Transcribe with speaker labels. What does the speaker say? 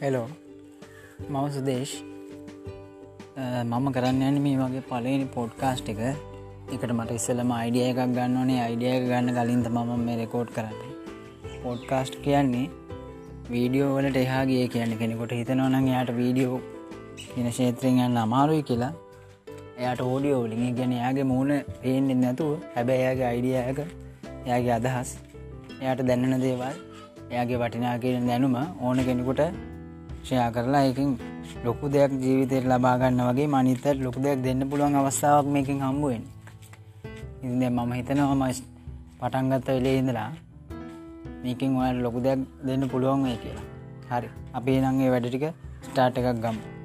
Speaker 1: Hello මව සුදේශ්. මම කරන්න යන මේ වගේ පලනි පොඩ්කාස්ට් එක. එකට මට ඉස්සලම අයිඩිය එකක් ගන්න ඕනේ. අයිඩිය ගන්න කලින්ත මම මේ රෙකෝඩ් කරන්නේ. පොඩ්කාස්ට් කියන්නේ වීඩියෝ වලට එහාගේ කියන්න කෙනෙකොට හිතනවනං යායට වීඩියෝ කියන ශේත්‍රයෙන් යන්න අමාරුයි කියලා. එයට ඕඩියෝ ලිඟ ගැන යාගේ මූුණ පේෙන්ෙන් නැතුව හැබැ එයාගේ අයිඩියයක එයාගේ අදහස් එයාට දැන්නන දේවල් එයාගේ වටිනා කියන දැනුම ඕන කෙනෙකුට ෂයා කරලා එකින් ලොකු දෙයක් ජීවිතයට ලබාගන්න වගේ මනිතත් ලොකු දෙයක් දෙන්න පුළුවන් අවස්ථාවක් මේකින් හම්බුවෙන් ඉද මම හිතනවා ම පටන්ගත්ත වෙලේ ඉඳලා මේකින් ඔයාට ලොකු දෙයක් දෙන්න පුළුවන් වේ කියලා. හරි. අපි නංගේ වැඩටික ස්ටාර්ට එකක් ගම්ම